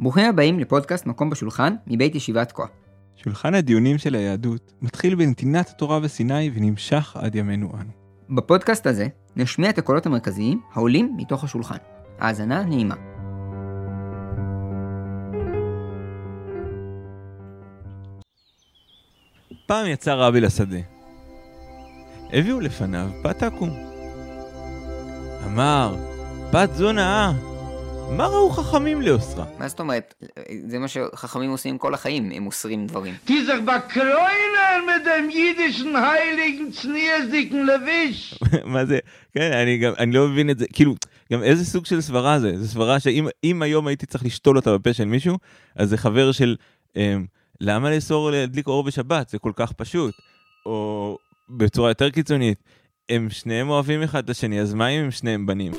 ברוכים הבאים לפודקאסט מקום בשולחן מבית ישיבת כה. שולחן הדיונים של היהדות מתחיל בנתינת התורה בסיני ונמשך עד ימינו אנו. בפודקאסט הזה נשמיע את הקולות המרכזיים העולים מתוך השולחן. האזנה נעימה. פעם יצא רבי לשדה. הביאו לפניו פת עקום. אמר, פת זו נאה, מה ראו חכמים לאוסרה? מה זאת אומרת? זה מה שחכמים עושים כל החיים, הם אוסרים דברים. Bakreuner mit dem jüdischen heiligen zniesigen Levisch. מה זה? כן, אני גם, אני לא מבין את זה, כאילו, גם איזה סוג של סברה זה? זו סברה שאם אם היום הייתי צריך לשתול אותה בפה של מישהו, אז זה חבר של, אמ, למה לאסור להדליק אור בשבת? זה כל כך פשוט. או בצורה יותר קיצונית, הם שניהם אוהבים אחד את השני, אז מה אם הם שניהם בנים?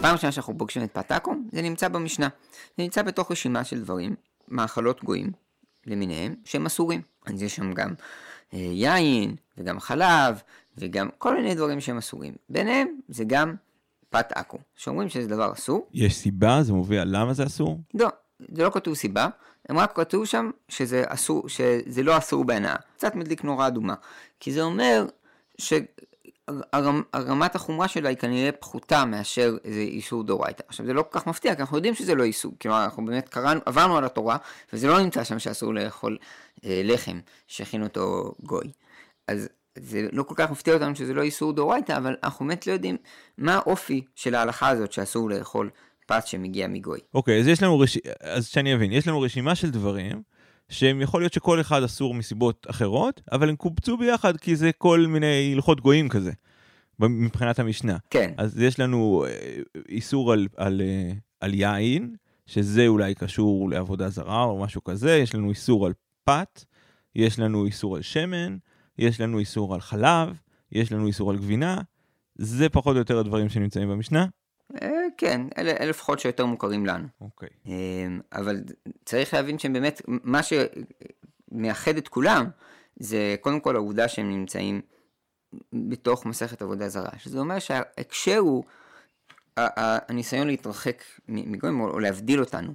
פעם ראשונה שאנחנו פוגשים את פתקום, זה נמצא במשנה. זה נמצא בתוך רשימה של דברים, מאכלות גויים למיניהם, שהם אסורים. אז יש שם גם אה, יין, וגם חלב, וגם כל מיני דברים שהם אסורים. ביניהם זה גם פת עכו, שאומרים שזה דבר אסור. יש סיבה? זה מופיע למה זה אסור? לא, זה לא כתוב סיבה, הם רק כתוב שם שזה אסור, שזה לא אסור בהנאה. קצת מדליק נורה אדומה. כי זה אומר שרמת החומרה שלה היא כנראה פחותה מאשר איזה איסור דאורייתא. עכשיו זה לא כל כך מפתיע, כי אנחנו יודעים שזה לא איסור. כלומר, אנחנו באמת קראנו, עברנו על התורה, וזה לא נמצא שם שאסור לאכול אה, לחם שהכין אותו גוי. אז זה לא כל כך מפתיע אותנו שזה לא איסור דאורייתא, אבל אנחנו באמת לא יודעים מה האופי של ההלכה הזאת שאסור לאכול פת שמגיע מגוי. אוקיי, אז יש לנו רש... אז שאני אבין, יש לנו רשימה של דברים שהם יכול להיות שכל אחד אסור מסיבות אחרות, אבל הם קובצו ביחד כי זה כל מיני הלכות גויים כזה, מבחינת המשנה. כן. אז יש לנו אה, איסור על, על, אה, על יין, שזה אולי קשור לעבודה זרה או משהו כזה, יש לנו איסור על פת, יש לנו איסור על שמן, יש לנו איסור על חלב, יש לנו איסור על גבינה, זה פחות או יותר הדברים שנמצאים במשנה. אה, כן, אלה, אלה לפחות שיותר מוכרים לנו. אוקיי. אה, אבל צריך להבין שהם באמת, מה שמאחד את כולם, זה קודם כל העובדה שהם נמצאים בתוך מסכת עבודה זרה. שזה אומר שההקשר הוא הניסיון להתרחק מגויים, או להבדיל אותנו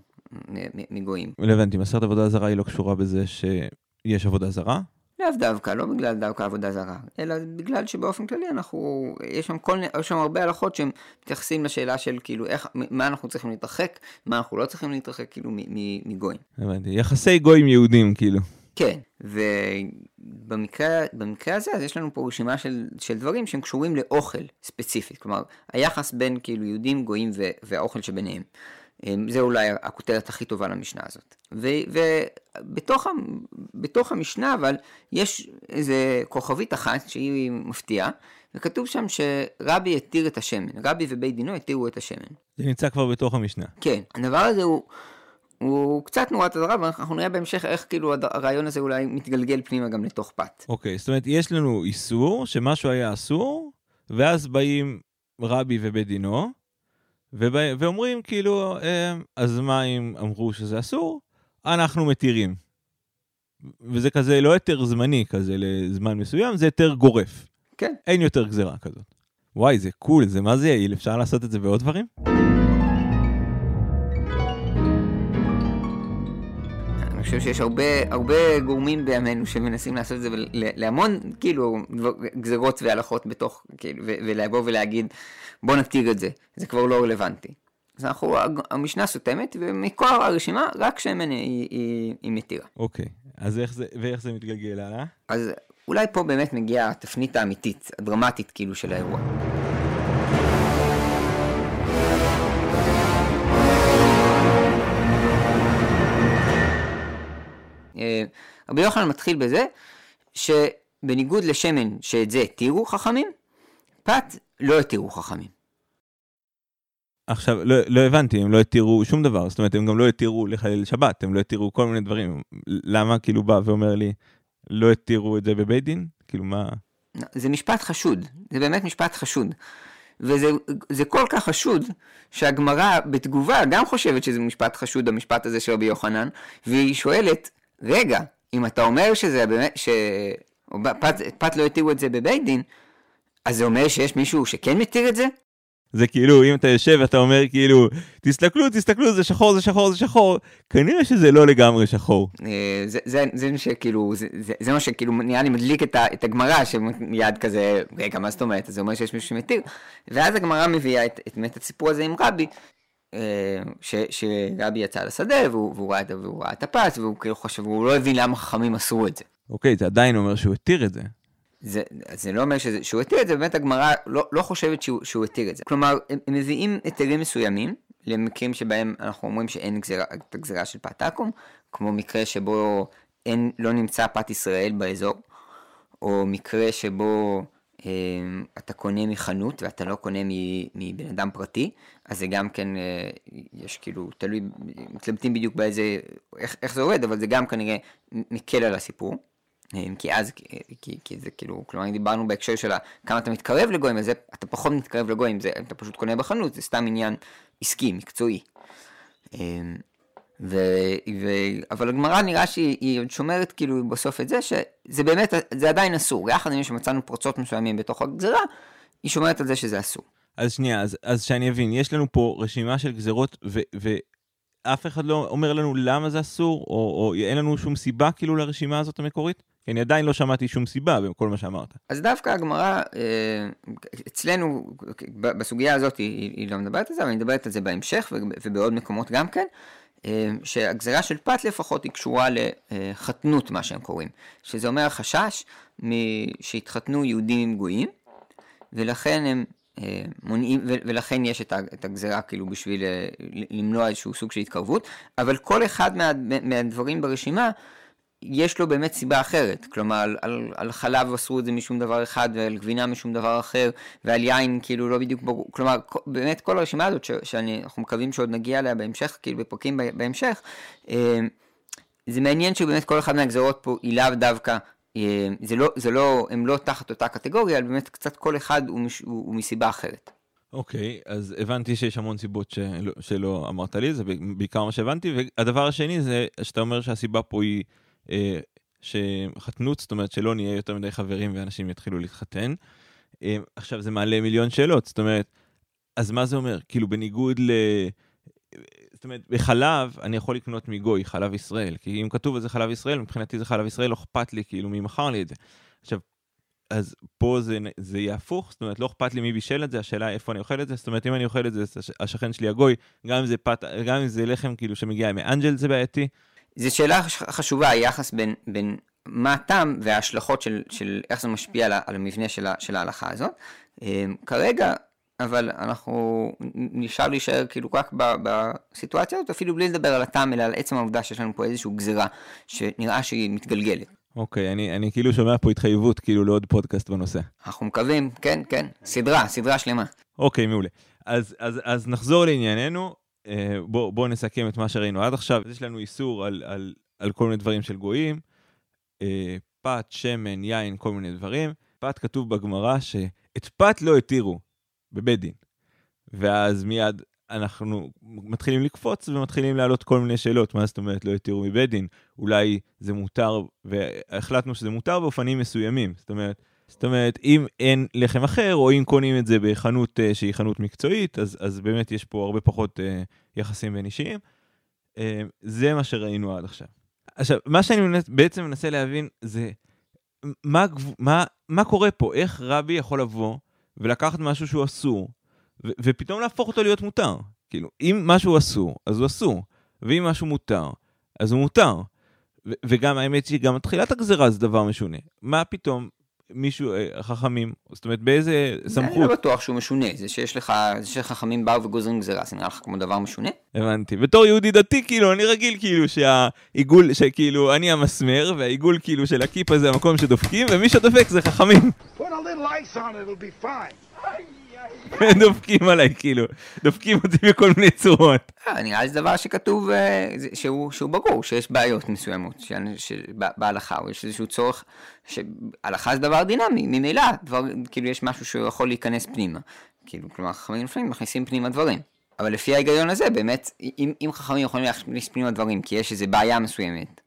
מגויים. לא הבנתי, מסכת עבודה זרה היא לא קשורה בזה שיש עבודה זרה? לאו דווקא, לא בגלל דווקא עבודה זרה, אלא בגלל שבאופן כללי אנחנו, יש שם, כל, יש שם הרבה הלכות שהם מתייחסים לשאלה של כאילו איך, מה אנחנו צריכים להתרחק, מה אנחנו לא צריכים להתרחק כאילו מגויים. הבנתי, יחסי גויים יהודים כאילו. כן, ובמקרה הזה אז יש לנו פה רשימה של, של דברים שהם קשורים לאוכל ספציפית, כלומר היחס בין כאילו יהודים, גויים והאוכל שביניהם. זה אולי הכותרת הכי טובה למשנה הזאת. ובתוך המשנה אבל יש איזה כוכבית אחת שהיא מפתיעה, וכתוב שם שרבי התיר את השמן, רבי ובית דינו התירו את השמן. זה נמצא כבר בתוך המשנה. כן, הדבר הזה הוא... הוא קצת נורת אזהרה, ואנחנו נראה בהמשך איך כאילו הרעיון הזה אולי מתגלגל פנימה גם לתוך פת. אוקיי, okay, זאת אומרת, יש לנו איסור, שמשהו היה אסור, ואז באים רבי ובית דינו, ובא, ואומרים כאילו, אה, אז מה אם אמרו שזה אסור? אנחנו מתירים. וזה כזה לא היתר זמני כזה לזמן מסוים, זה היתר גורף. כן. אין יותר גזירה כזאת. וואי, זה קול, זה מה זה יעיל, אפשר לעשות את זה בעוד דברים? חושב שיש הרבה, הרבה גורמים בימינו שמנסים לעשות את זה להמון, כאילו, גזירות והלכות בתוך, כאילו, ולבוא ולהגיד, בוא נתיר את זה, זה כבר לא רלוונטי. אז אנחנו, המשנה סותמת, ומכל הרשימה, רק שמן היא, היא, היא מתירה. אוקיי, אז איך זה, ואיך זה מתגלגל הלאה? אז אולי פה באמת מגיעה התפנית האמיתית, הדרמטית כאילו של האירוע. רבי יוחנן מתחיל בזה שבניגוד לשמן שאת זה התירו חכמים, פת לא התירו חכמים. עכשיו, לא, לא הבנתי, הם לא התירו שום דבר, זאת אומרת, הם גם לא התירו לחלל שבת, הם לא התירו כל מיני דברים. למה כאילו בא ואומר לי, לא התירו את זה בבית דין? כאילו מה... זה משפט חשוד, זה באמת משפט חשוד. וזה כל כך חשוד, שהגמרא בתגובה גם חושבת שזה משפט חשוד, המשפט הזה של רבי יוחנן, והיא שואלת, רגע, אם אתה אומר שזה באמת, שפת לא התירו את זה בבית דין, אז זה אומר שיש מישהו שכן מתיר את זה? זה כאילו, אם אתה יושב ואתה אומר כאילו, תסתכלו, תסתכלו, זה שחור, זה שחור, זה שחור, כנראה שזה לא לגמרי שחור. אה, זה, זה, זה מה שכאילו, זה, זה, זה מה שכאילו נראה לי מדליק את, את הגמרא, שמיד כזה, רגע, מה זאת אומרת? זה אומר שיש מישהו שמתיר. ואז הגמרא מביאה את, את, את הסיפור הזה עם רבי, ש, שרבי יצא לשדה, והוא, והוא, ראה, והוא ראה את הפס, והוא כאילו חושב, והוא לא הבין למה חכמים עשו את זה. אוקיי, זה עדיין אומר שהוא התיר את זה. זה, זה לא אומר שזה, שהוא התיר את זה, באמת הגמרא לא, לא חושבת שהוא, שהוא התיר את זה. כלומר, הם, מביאים היתרים מסוימים, למקרים שבהם אנחנו אומרים שאין גזירה, את הגזירה של פת עכו"ם, כמו מקרה שבו אין, לא נמצא פת ישראל באזור, או מקרה שבו אתה קונה מחנות ואתה לא קונה מבן אדם פרטי, אז זה גם כן, אה, יש כאילו, תלוי, מתלבטים בדיוק באיזה, איך, איך זה עובד, אבל זה גם כנראה מקל על הסיפור. כי אז, כי, כי זה כאילו, כלומר דיברנו בהקשר של כמה אתה מתקרב לגויים, אז אתה פחות מתקרב לגויים, זה, אתה פשוט קונה בחנות, זה סתם עניין עסקי, מקצועי. ו, ו, אבל הגמרא נראה שהיא עוד שומרת כאילו בסוף את זה, שזה באמת, זה עדיין אסור, יחד עם שמצאנו פרצות מסוימים בתוך הגזרה, היא שומרת על זה שזה אסור. אז שנייה, אז, אז שאני אבין, יש לנו פה רשימה של גזרות, ו, ואף אחד לא אומר לנו למה זה אסור, או, או אין לנו שום סיבה כאילו לרשימה הזאת המקורית? כי אני עדיין לא שמעתי שום סיבה בכל מה שאמרת. אז דווקא הגמרא, אה, אצלנו, בסוגיה הזאת היא, היא לא מדברת על זה, אבל היא מדברת על זה בהמשך ובעוד מקומות גם כן, שהגזרה של פת לפחות היא קשורה לחתנות, מה שהם קוראים. שזה אומר חשש שהתחתנו יהודים עם גויים, ולכן הם אה, מונעים, ולכן יש את הגזרה כאילו בשביל למנוע איזשהו סוג של התקרבות, אבל כל אחד מה, מהדברים ברשימה, יש לו באמת סיבה אחרת, כלומר על, על, על חלב אסרו את זה משום דבר אחד ועל גבינה משום דבר אחר ועל יין כאילו לא בדיוק ברור, כלומר באמת כל הרשימה הזאת ש, שאנחנו מקווים שעוד נגיע אליה בהמשך, כאילו בפרקים בהמשך, אה, זה מעניין שבאמת כל אחד מהגזרות פה היא לאו דווקא, אה, זה לא, זה לא, הם לא תחת אותה קטגוריה, אלא באמת קצת כל אחד הוא, מש, הוא, הוא מסיבה אחרת. אוקיי, okay, אז הבנתי שיש המון סיבות שלא, שלא אמרת לי, זה בעיקר מה שהבנתי, והדבר השני זה שאתה אומר שהסיבה פה היא... אה, שחתנות, זאת אומרת שלא נהיה יותר מדי חברים ואנשים יתחילו להתחתן. אה, עכשיו זה מעלה מיליון שאלות, זאת אומרת, אז מה זה אומר? כאילו בניגוד ל... זאת אומרת, בחלב אני יכול לקנות מגוי, חלב ישראל, כי אם כתוב על זה חלב ישראל, מבחינתי זה חלב ישראל, לא אכפת לי כאילו מי מכר לי את זה. עכשיו, אז פה זה, זה יהיה הפוך, זאת אומרת, לא אכפת לי מי בישל את זה, השאלה איפה אני אוכל את זה, זאת אומרת, אם אני אוכל את זה, השכן שלי הגוי, גם אם זה, פת, גם אם זה לחם כאילו שמגיע מאנג'ל זה בעייתי, זו שאלה חשובה, היחס בין, בין מה הטעם וההשלכות של, של איך זה משפיע על, על המבנה של, של ההלכה הזאת. אמ, כרגע, אבל אנחנו נשאר להישאר כאילו רק בסיטואציה הזאת, אפילו בלי לדבר על הטעם, אלא על עצם העובדה שיש לנו פה איזושהי גזירה שנראה שהיא מתגלגלת. אוקיי, okay, אני, אני כאילו שומע פה התחייבות כאילו לעוד פודקאסט בנושא. אנחנו מקווים, כן, כן, סדרה, סדרה שלמה. אוקיי, okay, מעולה. אז, אז, אז נחזור לענייננו. אה, בואו בוא נסכם את מה שראינו עד עכשיו. יש לנו איסור על, על, על כל מיני דברים של גויים, אה, פת, שמן, יין, כל מיני דברים. פת כתוב בגמרא שאת פת לא התירו בבית דין. ואז מיד אנחנו מתחילים לקפוץ ומתחילים להעלות כל מיני שאלות, מה זאת אומרת לא התירו מבית דין? אולי זה מותר, והחלטנו שזה מותר באופנים מסוימים. זאת אומרת, זאת אומרת, אם אין לחם אחר, או אם קונים את זה בחנות uh, שהיא חנות מקצועית, אז, אז באמת יש פה הרבה פחות uh, יחסים בין אישיים. Uh, זה מה שראינו עד עכשיו. עכשיו, מה שאני בעצם מנסה להבין זה מה, מה, מה קורה פה, איך רבי יכול לבוא ולקחת משהו שהוא אסור, ו- ופתאום להפוך אותו להיות מותר. כאילו, אם משהו אסור, אז הוא אסור, ואם משהו מותר, אז הוא מותר. ו- וגם האמת שגם תחילת הגזרה זה דבר משונה. מה פתאום מישהו, אה, חכמים, זאת אומרת באיזה סמכות? אני לא בטוח שהוא משונה, זה שיש לך, זה שחכמים באו וגוזרים גזירה, זה נראה לך כמו דבר משונה? הבנתי, בתור יהודי דתי כאילו, אני רגיל כאילו שהעיגול, שכאילו אני המסמר, והעיגול כאילו של הכיפה זה המקום שדופקים, ומי שדופק זה חכמים. דופקים עליי, כאילו, דופקים אותי בכל מיני צורות. אה, נראה לי זה דבר שכתוב, אה, שהוא ברור, שיש בעיות מסוימות בהלכה, או יש איזשהו צורך, שהלכה זה דבר דינמי, ממילא, כאילו יש משהו שיכול להיכנס פנימה. כאילו, כלומר, חכמים לפעמים מכניסים פנימה דברים. אבל לפי ההיגיון הזה, באמת, אם חכמים יכולים להכניס פנימה דברים, כי יש איזו בעיה מסוימת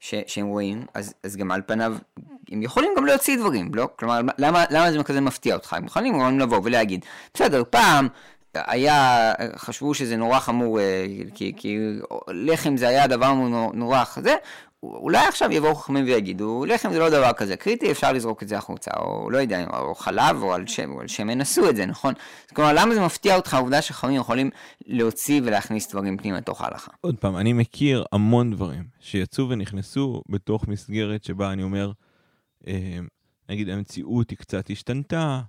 ש, שהם רואים, אז, אז גם על פניו הם יכולים גם להוציא דברים, לא? כלומר, למה, למה זה כזה מפתיע אותך? הם יכולים גם לבוא ולהגיד, בסדר, פעם היה, חשבו שזה נורא חמור, אה, כי, כי לחם זה היה דבר נורא כזה, אולי עכשיו יבואו חכמים ויגידו, לחם זה לא דבר כזה קריטי, אפשר לזרוק את זה החוצה, או לא יודע, או חלב, או על שם, או על שמן עשו את זה, נכון? כלומר, למה זה מפתיע אותך העובדה שחכמים יכולים להוציא ולהכניס דברים פנימה לתוך ההלכה? עוד פעם, אני מכיר המון דברים שיצאו ונכנסו בתוך מסגרת שבה אני אומר, אה, נגיד המציאות היא קצת השתנתה,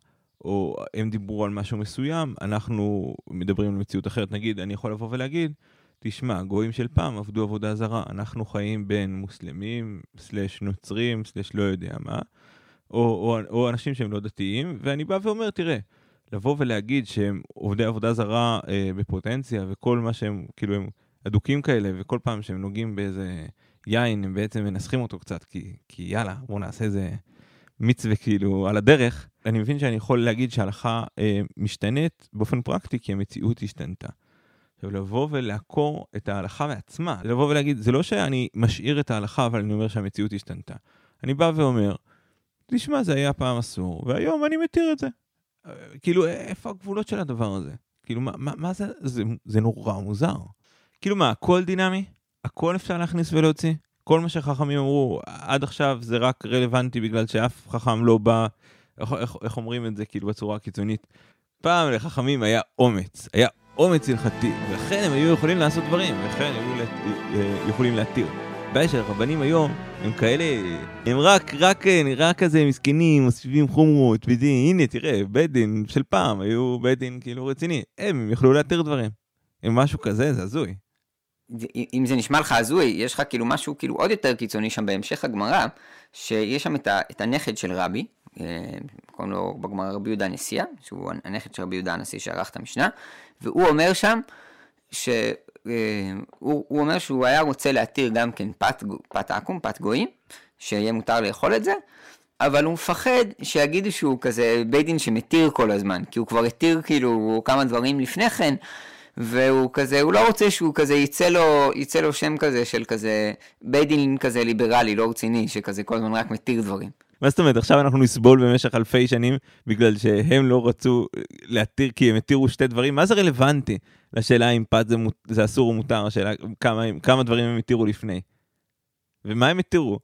או הם דיברו על משהו מסוים, אנחנו מדברים על מציאות אחרת. נגיד, אני יכול לבוא ולהגיד, תשמע, גויים של פעם עבדו עבודה זרה, אנחנו חיים בין מוסלמים, סלש נוצרים, סלש לא יודע מה, או, או, או אנשים שהם לא דתיים, ואני בא ואומר, תראה, לבוא ולהגיד שהם עובדי עבודה זרה אה, בפוטנציה, וכל מה שהם, כאילו, הם אדוקים כאלה, וכל פעם שהם נוגעים באיזה יין, הם בעצם מנסחים אותו קצת, כי, כי יאללה, בואו נעשה איזה מצווה כאילו על הדרך. אני מבין שאני יכול להגיד שההלכה אה, משתנית באופן פרקטי, כי המציאות השתנתה. עכשיו, לבוא ולעקור את ההלכה מעצמה, לבוא ולהגיד, זה לא שאני משאיר את ההלכה, אבל אני אומר שהמציאות השתנתה. אני בא ואומר, תשמע, זה היה פעם אסור, והיום אני מתיר את זה. כאילו, איפה הגבולות של הדבר הזה? כאילו, מה, מה, מה זה, זה? זה נורא מוזר. כאילו מה, הכל דינמי? הכל אפשר להכניס ולהוציא? כל מה שחכמים אמרו עד עכשיו זה רק רלוונטי בגלל שאף חכם לא בא, איך, איך, איך אומרים את זה כאילו בצורה קיצונית? פעם לחכמים היה אומץ, היה אומץ הלכתי, ולכן הם היו יכולים לעשות דברים, ולכן הם היו אה, יכולים להתיר. הבעיה של הרבנים היום הם כאלה, הם רק, רק, אה, נראה כזה מסכנים, מוסיפים חומרות, בדין, הנה תראה, בית דין של פעם היו בית דין כאילו רציני, הם, הם יכלו להתיר דברים. הם משהו כזה, זה הזוי. אם זה נשמע לך הזוי, יש לך כאילו משהו כאילו עוד יותר קיצוני שם בהמשך הגמרא, שיש שם את, ה, את הנכד של רבי, אה, קוראים לו בגמרא רבי יהודה הנשיאה, שהוא הנכד של רבי יהודה הנשיא שערך את המשנה, והוא אומר שם, שהוא אה, אומר שהוא היה רוצה להתיר גם כן פת, פת עכו"ם, פת גויים, שיהיה מותר לאכול את זה, אבל הוא מפחד שיגידו שהוא כזה בית דין שמתיר כל הזמן, כי הוא כבר התיר כאילו כמה דברים לפני כן, והוא כזה, הוא לא רוצה שהוא כזה יצא לו, יצא לו שם כזה של כזה בית דין כזה ליברלי, לא רציני, שכזה כל הזמן רק מתיר דברים. מה זאת אומרת, עכשיו אנחנו נסבול במשך אלפי שנים בגלל שהם לא רצו להתיר כי הם התירו שתי דברים? מה זה רלוונטי לשאלה אם פת זה, זה אסור או מותר, השאלה כמה, כמה דברים הם התירו לפני? ומה הם התירו?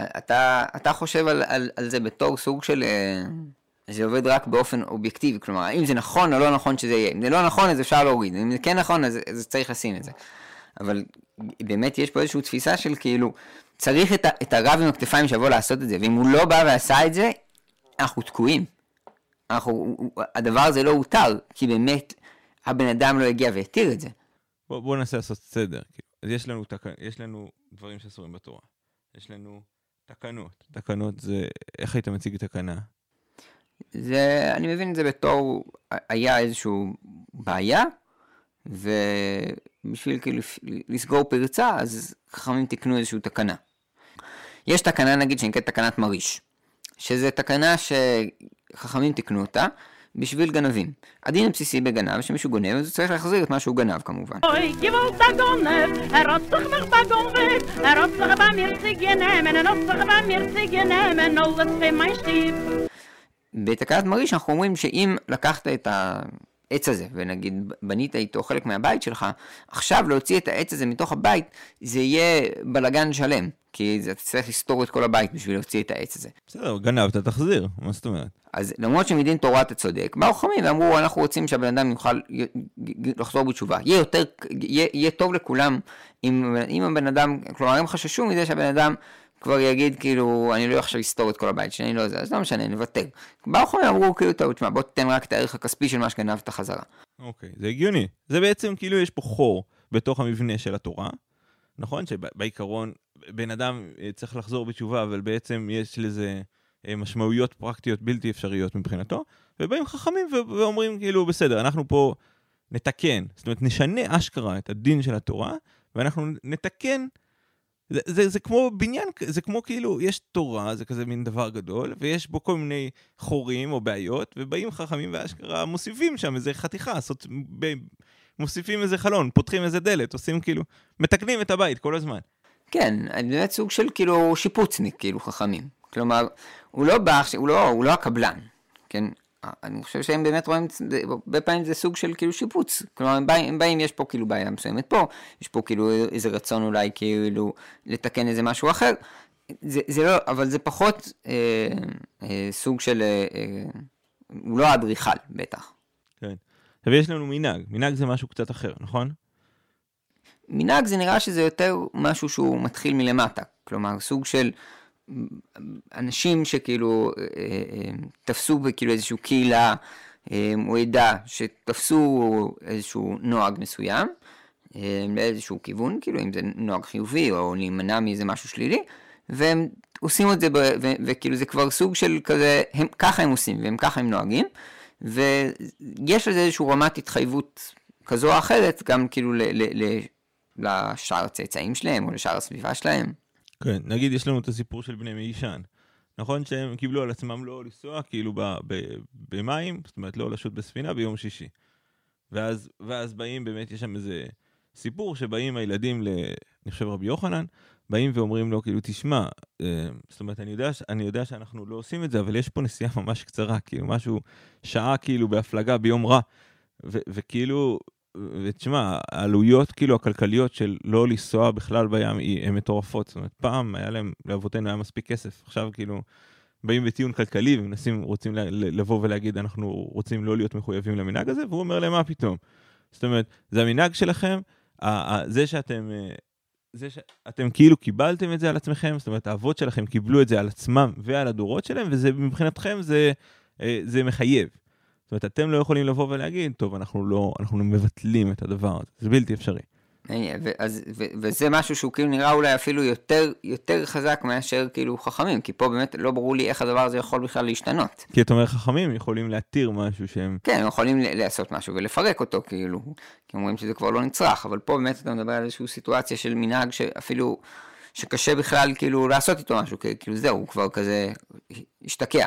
אתה, אתה חושב על, על, על זה בתור סוג של... אה, זה עובד רק באופן אובייקטיבי, כלומר, האם זה נכון או לא נכון שזה יהיה. אם זה לא נכון, אז אפשר להוריד, אם זה כן נכון, אז, אז צריך לשים את זה. אבל באמת יש פה איזושהי תפיסה של כאילו, צריך את, את הרב עם הכתפיים שיבוא לעשות את זה, ואם הוא לא בא ועשה את זה, אנחנו תקועים. אנחנו, הדבר הזה לא הותר, כי באמת הבן אדם לא הגיע והתיר את זה. בוא, בוא ננסה לעשות סדר. אז יש לנו, תק... יש לנו דברים שאסורים בתורה. יש לנו תקנות. תקנות זה, איך היית מציג תקנה? זה, אני מבין את זה בתור, היה איזושהי בעיה, ובשביל כאילו לסגור פרצה, אז חכמים תיקנו איזושהי תקנה. יש תקנה נגיד שנקראת תקנת מריש, שזה תקנה שחכמים תיקנו אותה בשביל גנבים. הדין הבסיסי בגנב, שמישהו גונב, אז הוא צריך להחזיר את מה שהוא גנב כמובן. אוי, גבולת הגונב, הרוצח מחבא גונב, הרוצח במרציג ינמן, הרוצח במרציג ינמן, נולד פי שטיב. בתקנת מריש אנחנו אומרים שאם לקחת את העץ הזה, ונגיד בנית איתו חלק מהבית שלך, עכשיו להוציא את העץ הזה מתוך הבית, זה יהיה בלגן שלם. כי אתה צריך לסתור את כל הבית בשביל להוציא את העץ הזה. בסדר, גנבת, תחזיר, מה זאת אומרת? אז למרות שמדין תורה אתה צודק, באו חכמים ואמרו, אנחנו רוצים שהבן אדם יוכל לחזור בתשובה. יהיה יותר, יהיה, יהיה טוב לכולם אם, אם הבן אדם, כלומר, הם חששו מזה שהבן אדם כבר יגיד כאילו, אני לא עכשיו אסתור את כל הבית שלי, לא יודע, אז לא משנה, נוותר. באו חכמים אמרו כאילו, טוב, תשמע, בוא תתן רק את הערך הכספי של מה שגנבת חזרה. אוקיי, זה הגיוני. זה בעצם כאילו יש פה חור בתוך המבנה של התורה, נכון? שבעיקרון בן אדם אה, צריך לחזור בתשובה, אבל בעצם יש לזה אה, משמעויות פרקטיות בלתי אפשריות מבחינתו, ובאים חכמים ואומרים כאילו, בסדר, אנחנו פה נתקן, זאת אומרת, נשנה אשכרה את הדין של התורה, ואנחנו נתקן זה, זה, זה כמו בניין, זה כמו כאילו, יש תורה, זה כזה מין דבר גדול, ויש בו כל מיני חורים או בעיות, ובאים חכמים ואשכרה מוסיפים שם איזה חתיכה, עשות, ב, מוסיפים איזה חלון, פותחים איזה דלת, עושים כאילו, מתקנים את הבית כל הזמן. כן, באמת סוג של כאילו שיפוצניק, כאילו חכמים. כלומר, הוא לא בא, הוא לא, הוא לא הקבלן, כן? אני חושב שהם באמת רואים, הרבה פעמים זה סוג של כאילו שיפוץ. כלומר, הם באים, הם באים, יש פה כאילו בעיה מסוימת פה, יש פה כאילו איזה רצון אולי כאילו לתקן איזה משהו אחר. זה, זה לא, אבל זה פחות אה, אה, סוג של, אה, אה הוא לא האדריכל בטח. כן. עכשיו יש לנו מנהג, מנהג זה משהו קצת אחר, נכון? מנהג זה נראה שזה יותר משהו שהוא מתחיל מלמטה. כלומר, סוג של אנשים שכאילו אה, אה, תפסו כאילו איזושהי קהילה אה, או עדה שתפסו איזשהו נוהג מסוים לאיזשהו כיוון, כאילו אם זה נוהג חיובי או להימנע מאיזה משהו שלילי, והם עושים את זה, וכאילו זה כבר סוג של כזה, הם, ככה הם עושים והם ככה הם נוהגים, ויש לזה איזושהי רמת התחייבות כזו או אחרת, גם כאילו ל, ל, ל, לשאר הצאצאים שלהם או לשאר הסביבה שלהם. כן, נגיד יש לנו את הסיפור של בני מישן. נכון שהם קיבלו על עצמם לא לנסוע כאילו ב, ב, במים, זאת אומרת לא לשוט בספינה ביום שישי. ואז, ואז באים, באמת יש שם איזה סיפור שבאים הילדים, ל, אני חושב רבי יוחנן, באים ואומרים לו כאילו תשמע, אה, זאת אומרת אני יודע, אני יודע שאנחנו לא עושים את זה, אבל יש פה נסיעה ממש קצרה, כאילו משהו, שעה כאילו בהפלגה ביום רע. ו- וכאילו, ותשמע, העלויות כאילו הכלכליות של לא לנסוע בכלל בים הן מטורפות. זאת אומרת, פעם היה להם, לאבותינו היה מספיק כסף, עכשיו כאילו באים בטיעון כלכלי ומנסים, רוצים לבוא ולהגיד, אנחנו רוצים לא להיות מחויבים למנהג הזה, והוא אומר להם, מה פתאום? זאת אומרת, זה המנהג שלכם, זה שאתם, אה, זה שאתם כאילו קיבלתם את זה על עצמכם, זאת אומרת, האבות שלכם קיבלו את זה על עצמם ועל הדורות שלהם, וזה מבחינתכם זה, אה, זה מחייב. זאת אומרת, אתם לא יכולים לבוא ולהגיד, טוב, אנחנו לא, אנחנו מבטלים את הדבר הזה, זה בלתי אפשרי. ו, וזה משהו שהוא כאילו נראה אולי אפילו יותר, יותר חזק מאשר כאילו חכמים, כי פה באמת לא ברור לי איך הדבר הזה יכול בכלל להשתנות. כי אתה אומר חכמים יכולים להתיר משהו שהם... כן, הם יכולים לעשות משהו ולפרק אותו כאילו, כי אומרים שזה כבר לא נצרך, אבל פה באמת אתה מדבר על איזושהי סיטואציה של מנהג שאפילו, שקשה בכלל כאילו לעשות איתו משהו, כאילו זהו, הוא כבר כזה השתקע.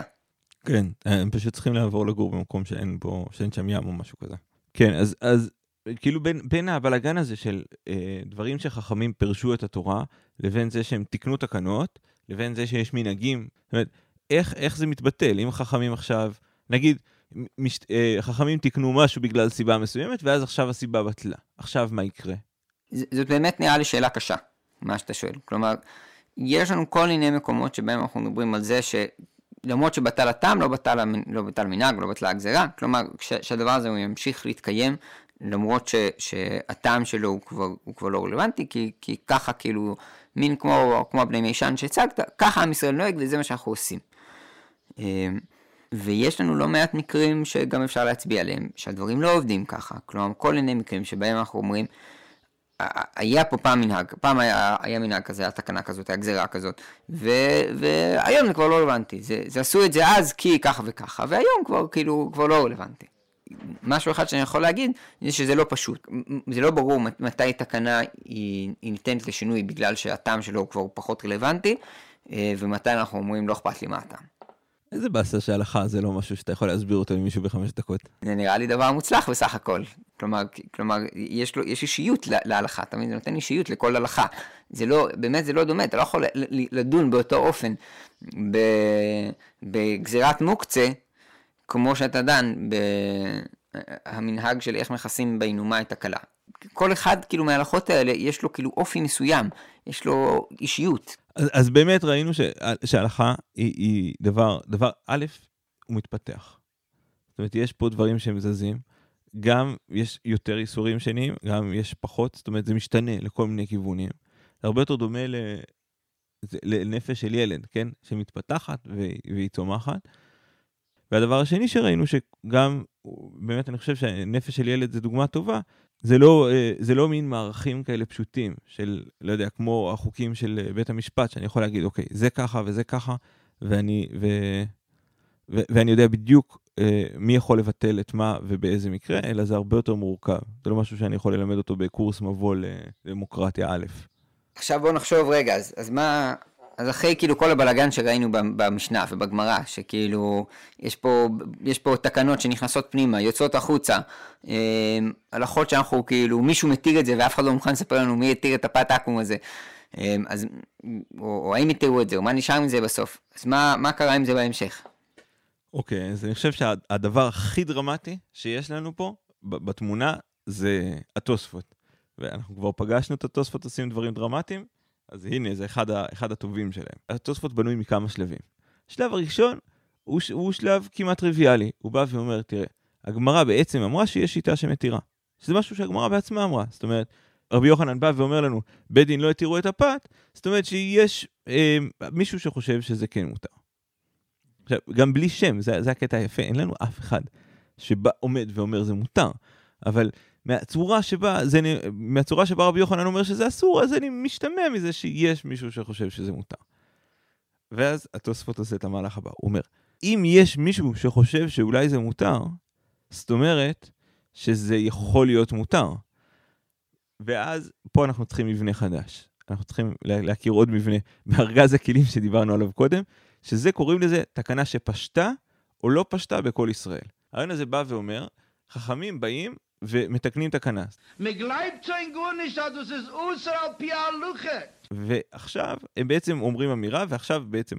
כן, הם פשוט צריכים לעבור לגור במקום שאין בו, שאין שם ים או משהו כזה. כן, אז, אז כאילו בין, בין הבלגן הזה של אה, דברים שחכמים פירשו את התורה, לבין זה שהם תיקנו תקנות, לבין זה שיש מנהגים, זאת אומרת, איך, איך זה מתבטל? אם חכמים עכשיו, נגיד, מש, אה, חכמים תיקנו משהו בגלל סיבה מסוימת, ואז עכשיו הסיבה בטלה. עכשיו מה יקרה? זאת באמת נראה לי שאלה קשה, מה שאתה שואל. כלומר, יש לנו כל מיני מקומות שבהם אנחנו מדברים על זה ש... למרות שבטל הטעם, לא בטל, לא בטל מנהג, לא בטלה הגזירה, כלומר, שהדבר הזה הוא ימשיך להתקיים, למרות ש, שהטעם שלו הוא כבר, הוא כבר לא רלוונטי, כי, כי ככה כאילו, מין כמו, כמו הבני מישן שהצגת, ככה עם ישראל נוהג וזה מה שאנחנו עושים. אמ, ויש לנו לא מעט מקרים שגם אפשר להצביע עליהם, שהדברים לא עובדים ככה. כלומר, כל מיני מקרים שבהם אנחנו אומרים, היה פה פעם מנהג, פעם היה, היה מנהג כזה, היה תקנה כזאת, היה גזירה כזאת, ו, והיום זה כבר לא רלוונטי, זה, זה עשו את זה אז כי ככה וככה, והיום כבר כאילו, כבר לא רלוונטי. משהו אחד שאני יכול להגיד, זה שזה לא פשוט, זה לא ברור מתי תקנה היא, היא ניתנת לשינוי בגלל שהטעם שלו הוא כבר פחות רלוונטי, אה, ומתי אנחנו אומרים לא אכפת לי מה הטעם. איזה באסה שהלכה זה לא משהו שאתה יכול להסביר אותו למישהו בחמש דקות. זה נראה לי דבר מוצלח בסך הכל. כלומר, כלומר יש, לו, יש אישיות להלכה, אתה מבין? זה נותן אישיות לכל הלכה. זה לא, באמת זה לא דומה, אתה לא יכול לדון באותו אופן בגזירת מוקצה, כמו שאתה דן במנהג של איך מכסים באינומה את הכלה. כל אחד כאילו מההלכות האלה יש לו כאילו אופי מסוים, יש לו אישיות. אז, אז באמת ראינו ש, שההלכה היא, היא דבר, דבר, א', הוא מתפתח. זאת אומרת, יש פה דברים שהם זזים, גם יש יותר איסורים שניים, גם יש פחות, זאת אומרת, זה משתנה לכל מיני כיוונים. זה הרבה יותר דומה ל... לנפש של ילד, כן? שמתפתחת והיא צומחת. והדבר השני שראינו שגם, באמת אני חושב שנפש של ילד זה דוגמה טובה, זה לא, אה, זה לא מין מערכים כאלה פשוטים של, לא יודע, כמו החוקים של אה, בית המשפט, שאני יכול להגיד, אוקיי, זה ככה וזה ככה, ואני, ו, ו, ואני יודע בדיוק אה, מי יכול לבטל את מה ובאיזה מקרה, אלא זה הרבה יותר מורכב. זה לא משהו שאני יכול ללמד אותו בקורס מבוא לדמוקרטיה א'. עכשיו בוא נחשוב רגע, אז, אז מה, אז אחרי כאילו כל הבלגן שראינו במשנה ובגמרא, שכאילו יש פה, יש פה תקנות שנכנסות פנימה, יוצאות החוצה, אה, הלכות שאנחנו כאילו, מישהו מתיר את זה ואף אחד לא מוכן לספר לנו מי התיר את הפת עכו"ם הזה, אמ, אז, או, או האם יתירו את זה, או מה נשאר מזה בסוף. אז מה, מה קרה עם זה בהמשך? אוקיי, okay, אז אני חושב שהדבר הכי דרמטי שיש לנו פה, בתמונה, זה התוספות. ואנחנו כבר פגשנו את התוספות עושים דברים דרמטיים, אז הנה, זה אחד, ה, אחד הטובים שלהם. התוספות בנוי מכמה שלבים. השלב הראשון הוא, הוא שלב כמעט טריוויאלי. הוא בא ואומר, תראה, הגמרא בעצם אמרה שיש שיטה שמתירה. שזה משהו שהגמרא בעצמה אמרה. זאת אומרת, רבי יוחנן בא ואומר לנו, בית דין לא התירו את הפת, זאת אומרת שיש אה, מישהו שחושב שזה כן מותר. עכשיו, גם בלי שם, זה, זה הקטע היפה, אין לנו אף אחד שבא, עומד ואומר זה מותר, אבל מהצורה שבה, זה, מהצורה שבה רבי יוחנן אומר שזה אסור, אז אני משתמע מזה שיש מישהו שחושב שזה מותר. ואז התוספות עושה את המהלך הבא, הוא אומר, אם יש מישהו שחושב שאולי זה מותר, זאת אומרת שזה יכול להיות מותר. ואז פה אנחנו צריכים מבנה חדש. אנחנו צריכים להכיר עוד מבנה בארגז הכלים שדיברנו עליו קודם, שזה קוראים לזה תקנה שפשטה או לא פשטה בכל ישראל. הרעיון הזה בא ואומר, חכמים באים ומתקנים תקנה. ועכשיו הם בעצם אומרים אמירה, ועכשיו בעצם,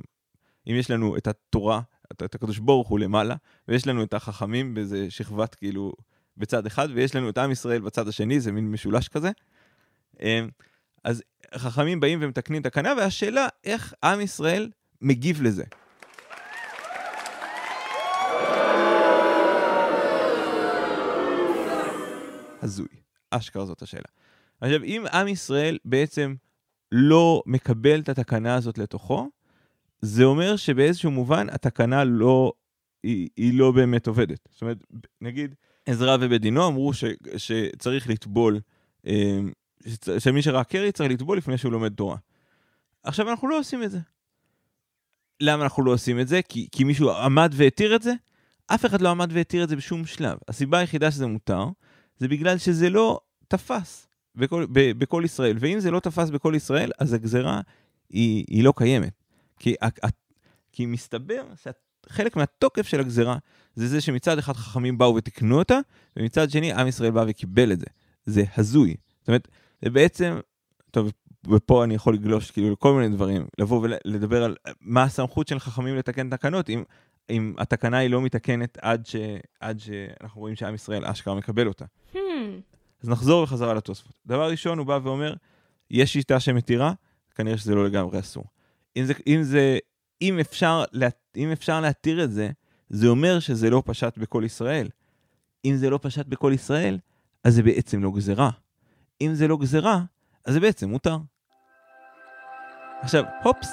אם יש לנו את התורה, את הקדוש ברוך הוא למעלה, ויש לנו את החכמים באיזה שכבת כאילו בצד אחד, ויש לנו את עם ישראל בצד השני, זה מין משולש כזה. אמ, אז חכמים באים ומתקנים תקנה, והשאלה איך עם ישראל מגיב לזה. הזוי. אשכרה זאת השאלה. עכשיו, אם עם ישראל בעצם לא מקבל את התקנה הזאת לתוכו, זה אומר שבאיזשהו מובן התקנה לא, היא, היא לא באמת עובדת. זאת אומרת, נגיד, עזרא ובדינו אמרו ש, שצריך לטבול, אה, שמי שראה קרי צריך לטבול לפני שהוא לומד תורה. עכשיו, אנחנו לא עושים את זה. למה אנחנו לא עושים את זה? כי, כי מישהו עמד והתיר את זה? אף אחד לא עמד והתיר את זה בשום שלב. הסיבה היחידה שזה מותר, זה בגלל שזה לא תפס בכל, ב, בכל ישראל. ואם זה לא תפס בכל ישראל, אז הגזרה היא, היא לא קיימת. כי, כי מסתבר שחלק מהתוקף של הגזרה זה זה שמצד אחד חכמים באו ותיקנו אותה, ומצד שני עם ישראל בא וקיבל את זה. זה הזוי. זאת אומרת, זה בעצם, טוב, ופה אני יכול לגלוש כאילו לכל מיני דברים, לבוא ולדבר על מה הסמכות של חכמים לתקן תקנות, אם, אם התקנה היא לא מתקנת עד, ש, עד שאנחנו רואים שעם ישראל אשכרה מקבל אותה. Hmm. אז נחזור בחזרה לתוספות. דבר ראשון, הוא בא ואומר, יש שיטה שמתירה, כנראה שזה לא לגמרי אסור. אם זה, אם זה, אם אפשר, אם אפשר להתיר את זה, זה אומר שזה לא פשט בכל ישראל. אם זה לא פשט בכל ישראל, אז זה בעצם לא גזרה. אם זה לא גזרה, אז זה בעצם מותר. עכשיו, הופס,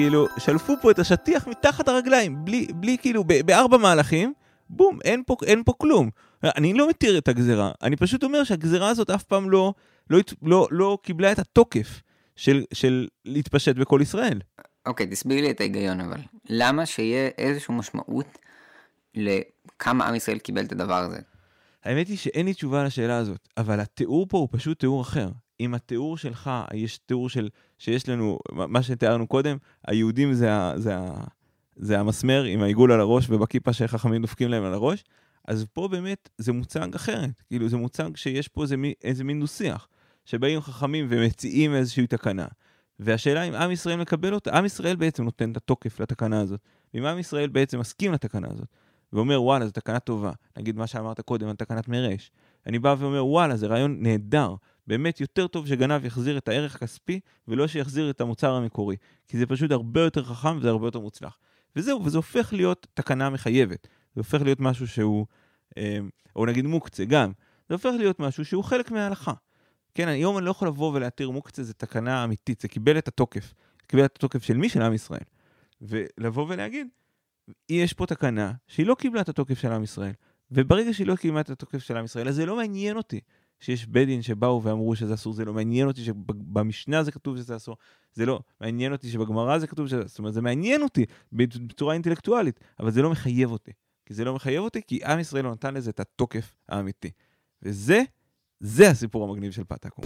כאילו, שלפו פה את השטיח מתחת הרגליים, בלי, בלי כאילו, בארבע מהלכים, בום, אין פה, אין פה כלום. אני לא מתיר את הגזרה, אני פשוט אומר שהגזרה הזאת אף פעם לא, לא, לא, לא קיבלה את התוקף של, של להתפשט בכל ישראל. אוקיי, okay, תסביר לי את ההיגיון אבל. למה שיהיה איזושהי משמעות לכמה עם ישראל קיבל את הדבר הזה? האמת היא שאין לי תשובה לשאלה הזאת, אבל התיאור פה הוא פשוט תיאור אחר. אם התיאור שלך, יש תיאור של, שיש לנו, מה שתיארנו קודם, היהודים זה, ה, זה, ה, זה המסמר עם העיגול על הראש ובכיפה שחכמים דופקים להם על הראש, אז פה באמת זה מוצג אחרת. כאילו זה מוצג שיש פה איזה, איזה מין דו-שיח, שבאים חכמים ומציעים איזושהי תקנה. והשאלה אם עם ישראל מקבל אותה, עם ישראל בעצם נותן את התוקף לתקנה הזאת. ואם עם ישראל בעצם מסכים לתקנה הזאת, ואומר וואלה זו תקנה טובה, נגיד מה שאמרת קודם על תקנת מרש, אני בא ואומר וואלה זה רעיון נהדר, באמת יותר טוב שגנב יחזיר את הערך הכספי ולא שיחזיר את המוצר המקורי, כי זה פשוט הרבה יותר חכם וזה הרבה יותר מוצלח. וזהו, וזה הופך להיות תקנה מחייבת, זה הופך להיות משהו שהוא, אה, או נגיד מוקצה גם, זה הופך להיות משהו שהוא חלק מההלכה. כן, היום אני לא יכול לבוא ולהתיר מוקצה, זה תקנה אמיתית, זה קיבל את התוקף. קיבל את התוקף של מי? של עם ישראל. ולבוא ולהגיד, יש פה תקנה שהיא לא קיבלה את התוקף של עם ישראל. וברגע שהיא לא קיבלה את התוקף של עם ישראל, אז זה לא מעניין אותי שיש בית דין שבאו ואמרו שזה אסור, זה לא מעניין אותי שבמשנה זה כתוב שזה אסור, זה לא מעניין אותי שבגמרא זה כתוב שזה, זאת אומרת, זה מעניין אותי בצורה אינטלקטואלית, אבל זה לא מחייב אותי. כי זה לא מחייב אותי, כי עם ישראל לא נתן לזה את התוקף האמיתי. וזה זה הסיפור המגניב של פטקו.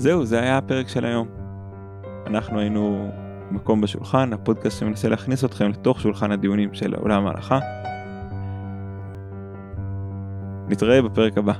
זהו, זה היה הפרק של היום. אנחנו היינו מקום בשולחן, הפודקאסט שמנסה להכניס אתכם לתוך שולחן הדיונים של עולם ההלכה. נתראה בפרק הבא.